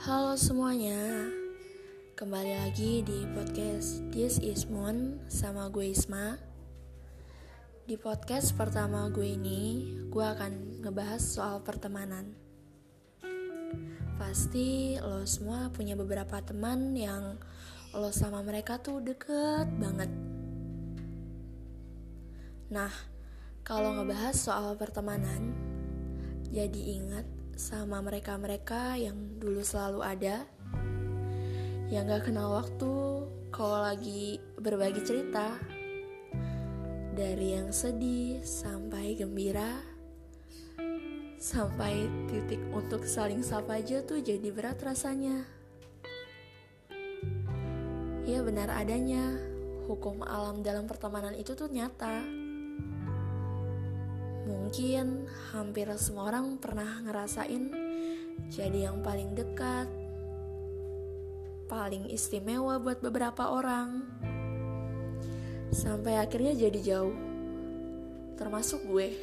Halo semuanya. Kembali lagi di podcast This is Moon sama gue Isma. Di podcast pertama gue ini Gue akan ngebahas soal pertemanan. Pasti lo semua punya beberapa teman yang Lo sama mereka tuh deket banget. Nah, kalau ngebahas soal pertemanan Jadi ingat sama mereka-mereka yang dulu selalu ada yang gak kenal waktu kalau lagi berbagi cerita dari yang sedih sampai gembira sampai titik untuk saling sapa aja tuh jadi berat rasanya. Ya benar adanya hukum alam dalam pertemanan itu tuh nyata Mungkin hampir semua orang pernah ngerasain jadi yang paling dekat, paling istimewa buat beberapa orang, sampai akhirnya jadi jauh, termasuk gue.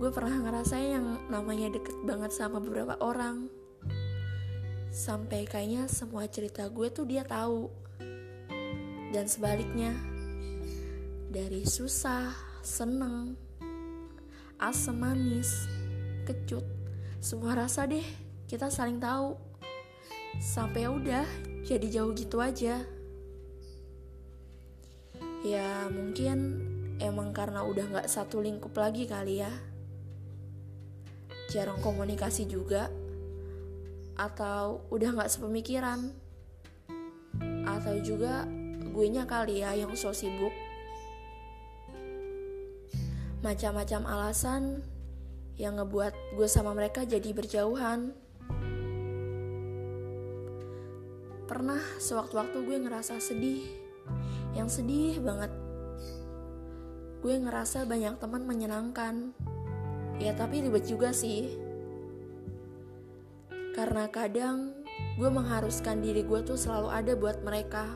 Gue pernah ngerasain yang namanya deket banget sama beberapa orang, sampai kayaknya semua cerita gue tuh dia tahu, dan sebaliknya dari susah seneng, asam manis, kecut, semua rasa deh kita saling tahu. Sampai ya udah jadi jauh gitu aja. Ya mungkin emang karena udah gak satu lingkup lagi kali ya. Jarang komunikasi juga. Atau udah gak sepemikiran. Atau juga gue nya kali ya yang so sibuk macam-macam alasan yang ngebuat gue sama mereka jadi berjauhan. Pernah sewaktu-waktu gue ngerasa sedih, yang sedih banget. Gue ngerasa banyak teman menyenangkan, ya tapi ribet juga sih. Karena kadang gue mengharuskan diri gue tuh selalu ada buat mereka.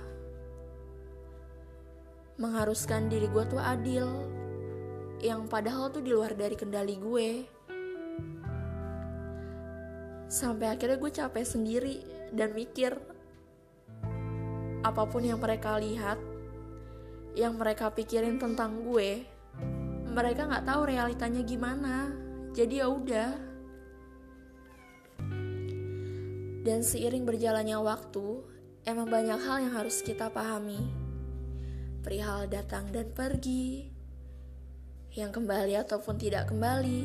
Mengharuskan diri gue tuh adil, yang padahal tuh di luar dari kendali gue. Sampai akhirnya gue capek sendiri dan mikir apa pun yang mereka lihat, yang mereka pikirin tentang gue, mereka nggak tahu realitanya gimana. Jadi ya udah. Dan seiring berjalannya waktu, emang banyak hal yang harus kita pahami. Perihal datang dan pergi, yang kembali ataupun tidak kembali.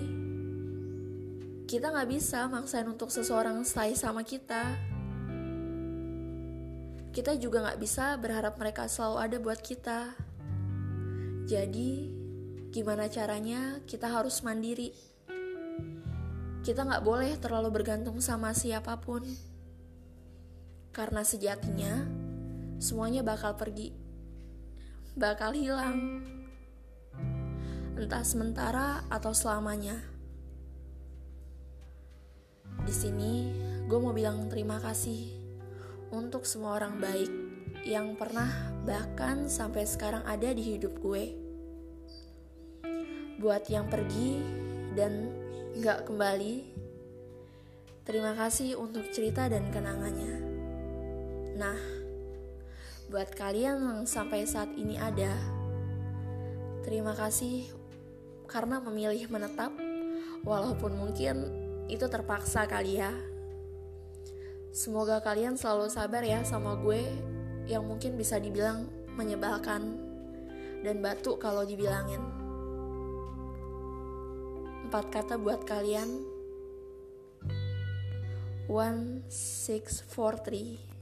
Kita nggak bisa maksain untuk seseorang stay sama kita. Kita juga nggak bisa berharap mereka selalu ada buat kita. Jadi, gimana caranya kita harus mandiri. Kita nggak boleh terlalu bergantung sama siapa pun. Karena sejatinya, semuanya bakal pergi. Bakal hilang entah sementara atau selamanya. Di sini, gue mau bilang terima kasih untuk semua orang baik yang pernah bahkan sampai sekarang ada di hidup gue. Buat yang pergi dan gak kembali, terima kasih untuk cerita dan kenangannya. Nah, buat kalian yang sampai saat ini ada, terima kasih karena memilih menetap, walaupun mungkin itu terpaksa kali ya. Semoga kalian selalu sabar ya sama gue yang mungkin bisa dibilang menyebalkan dan batu kalau dibilangin. Empat kata buat kalian. One, six, four, three.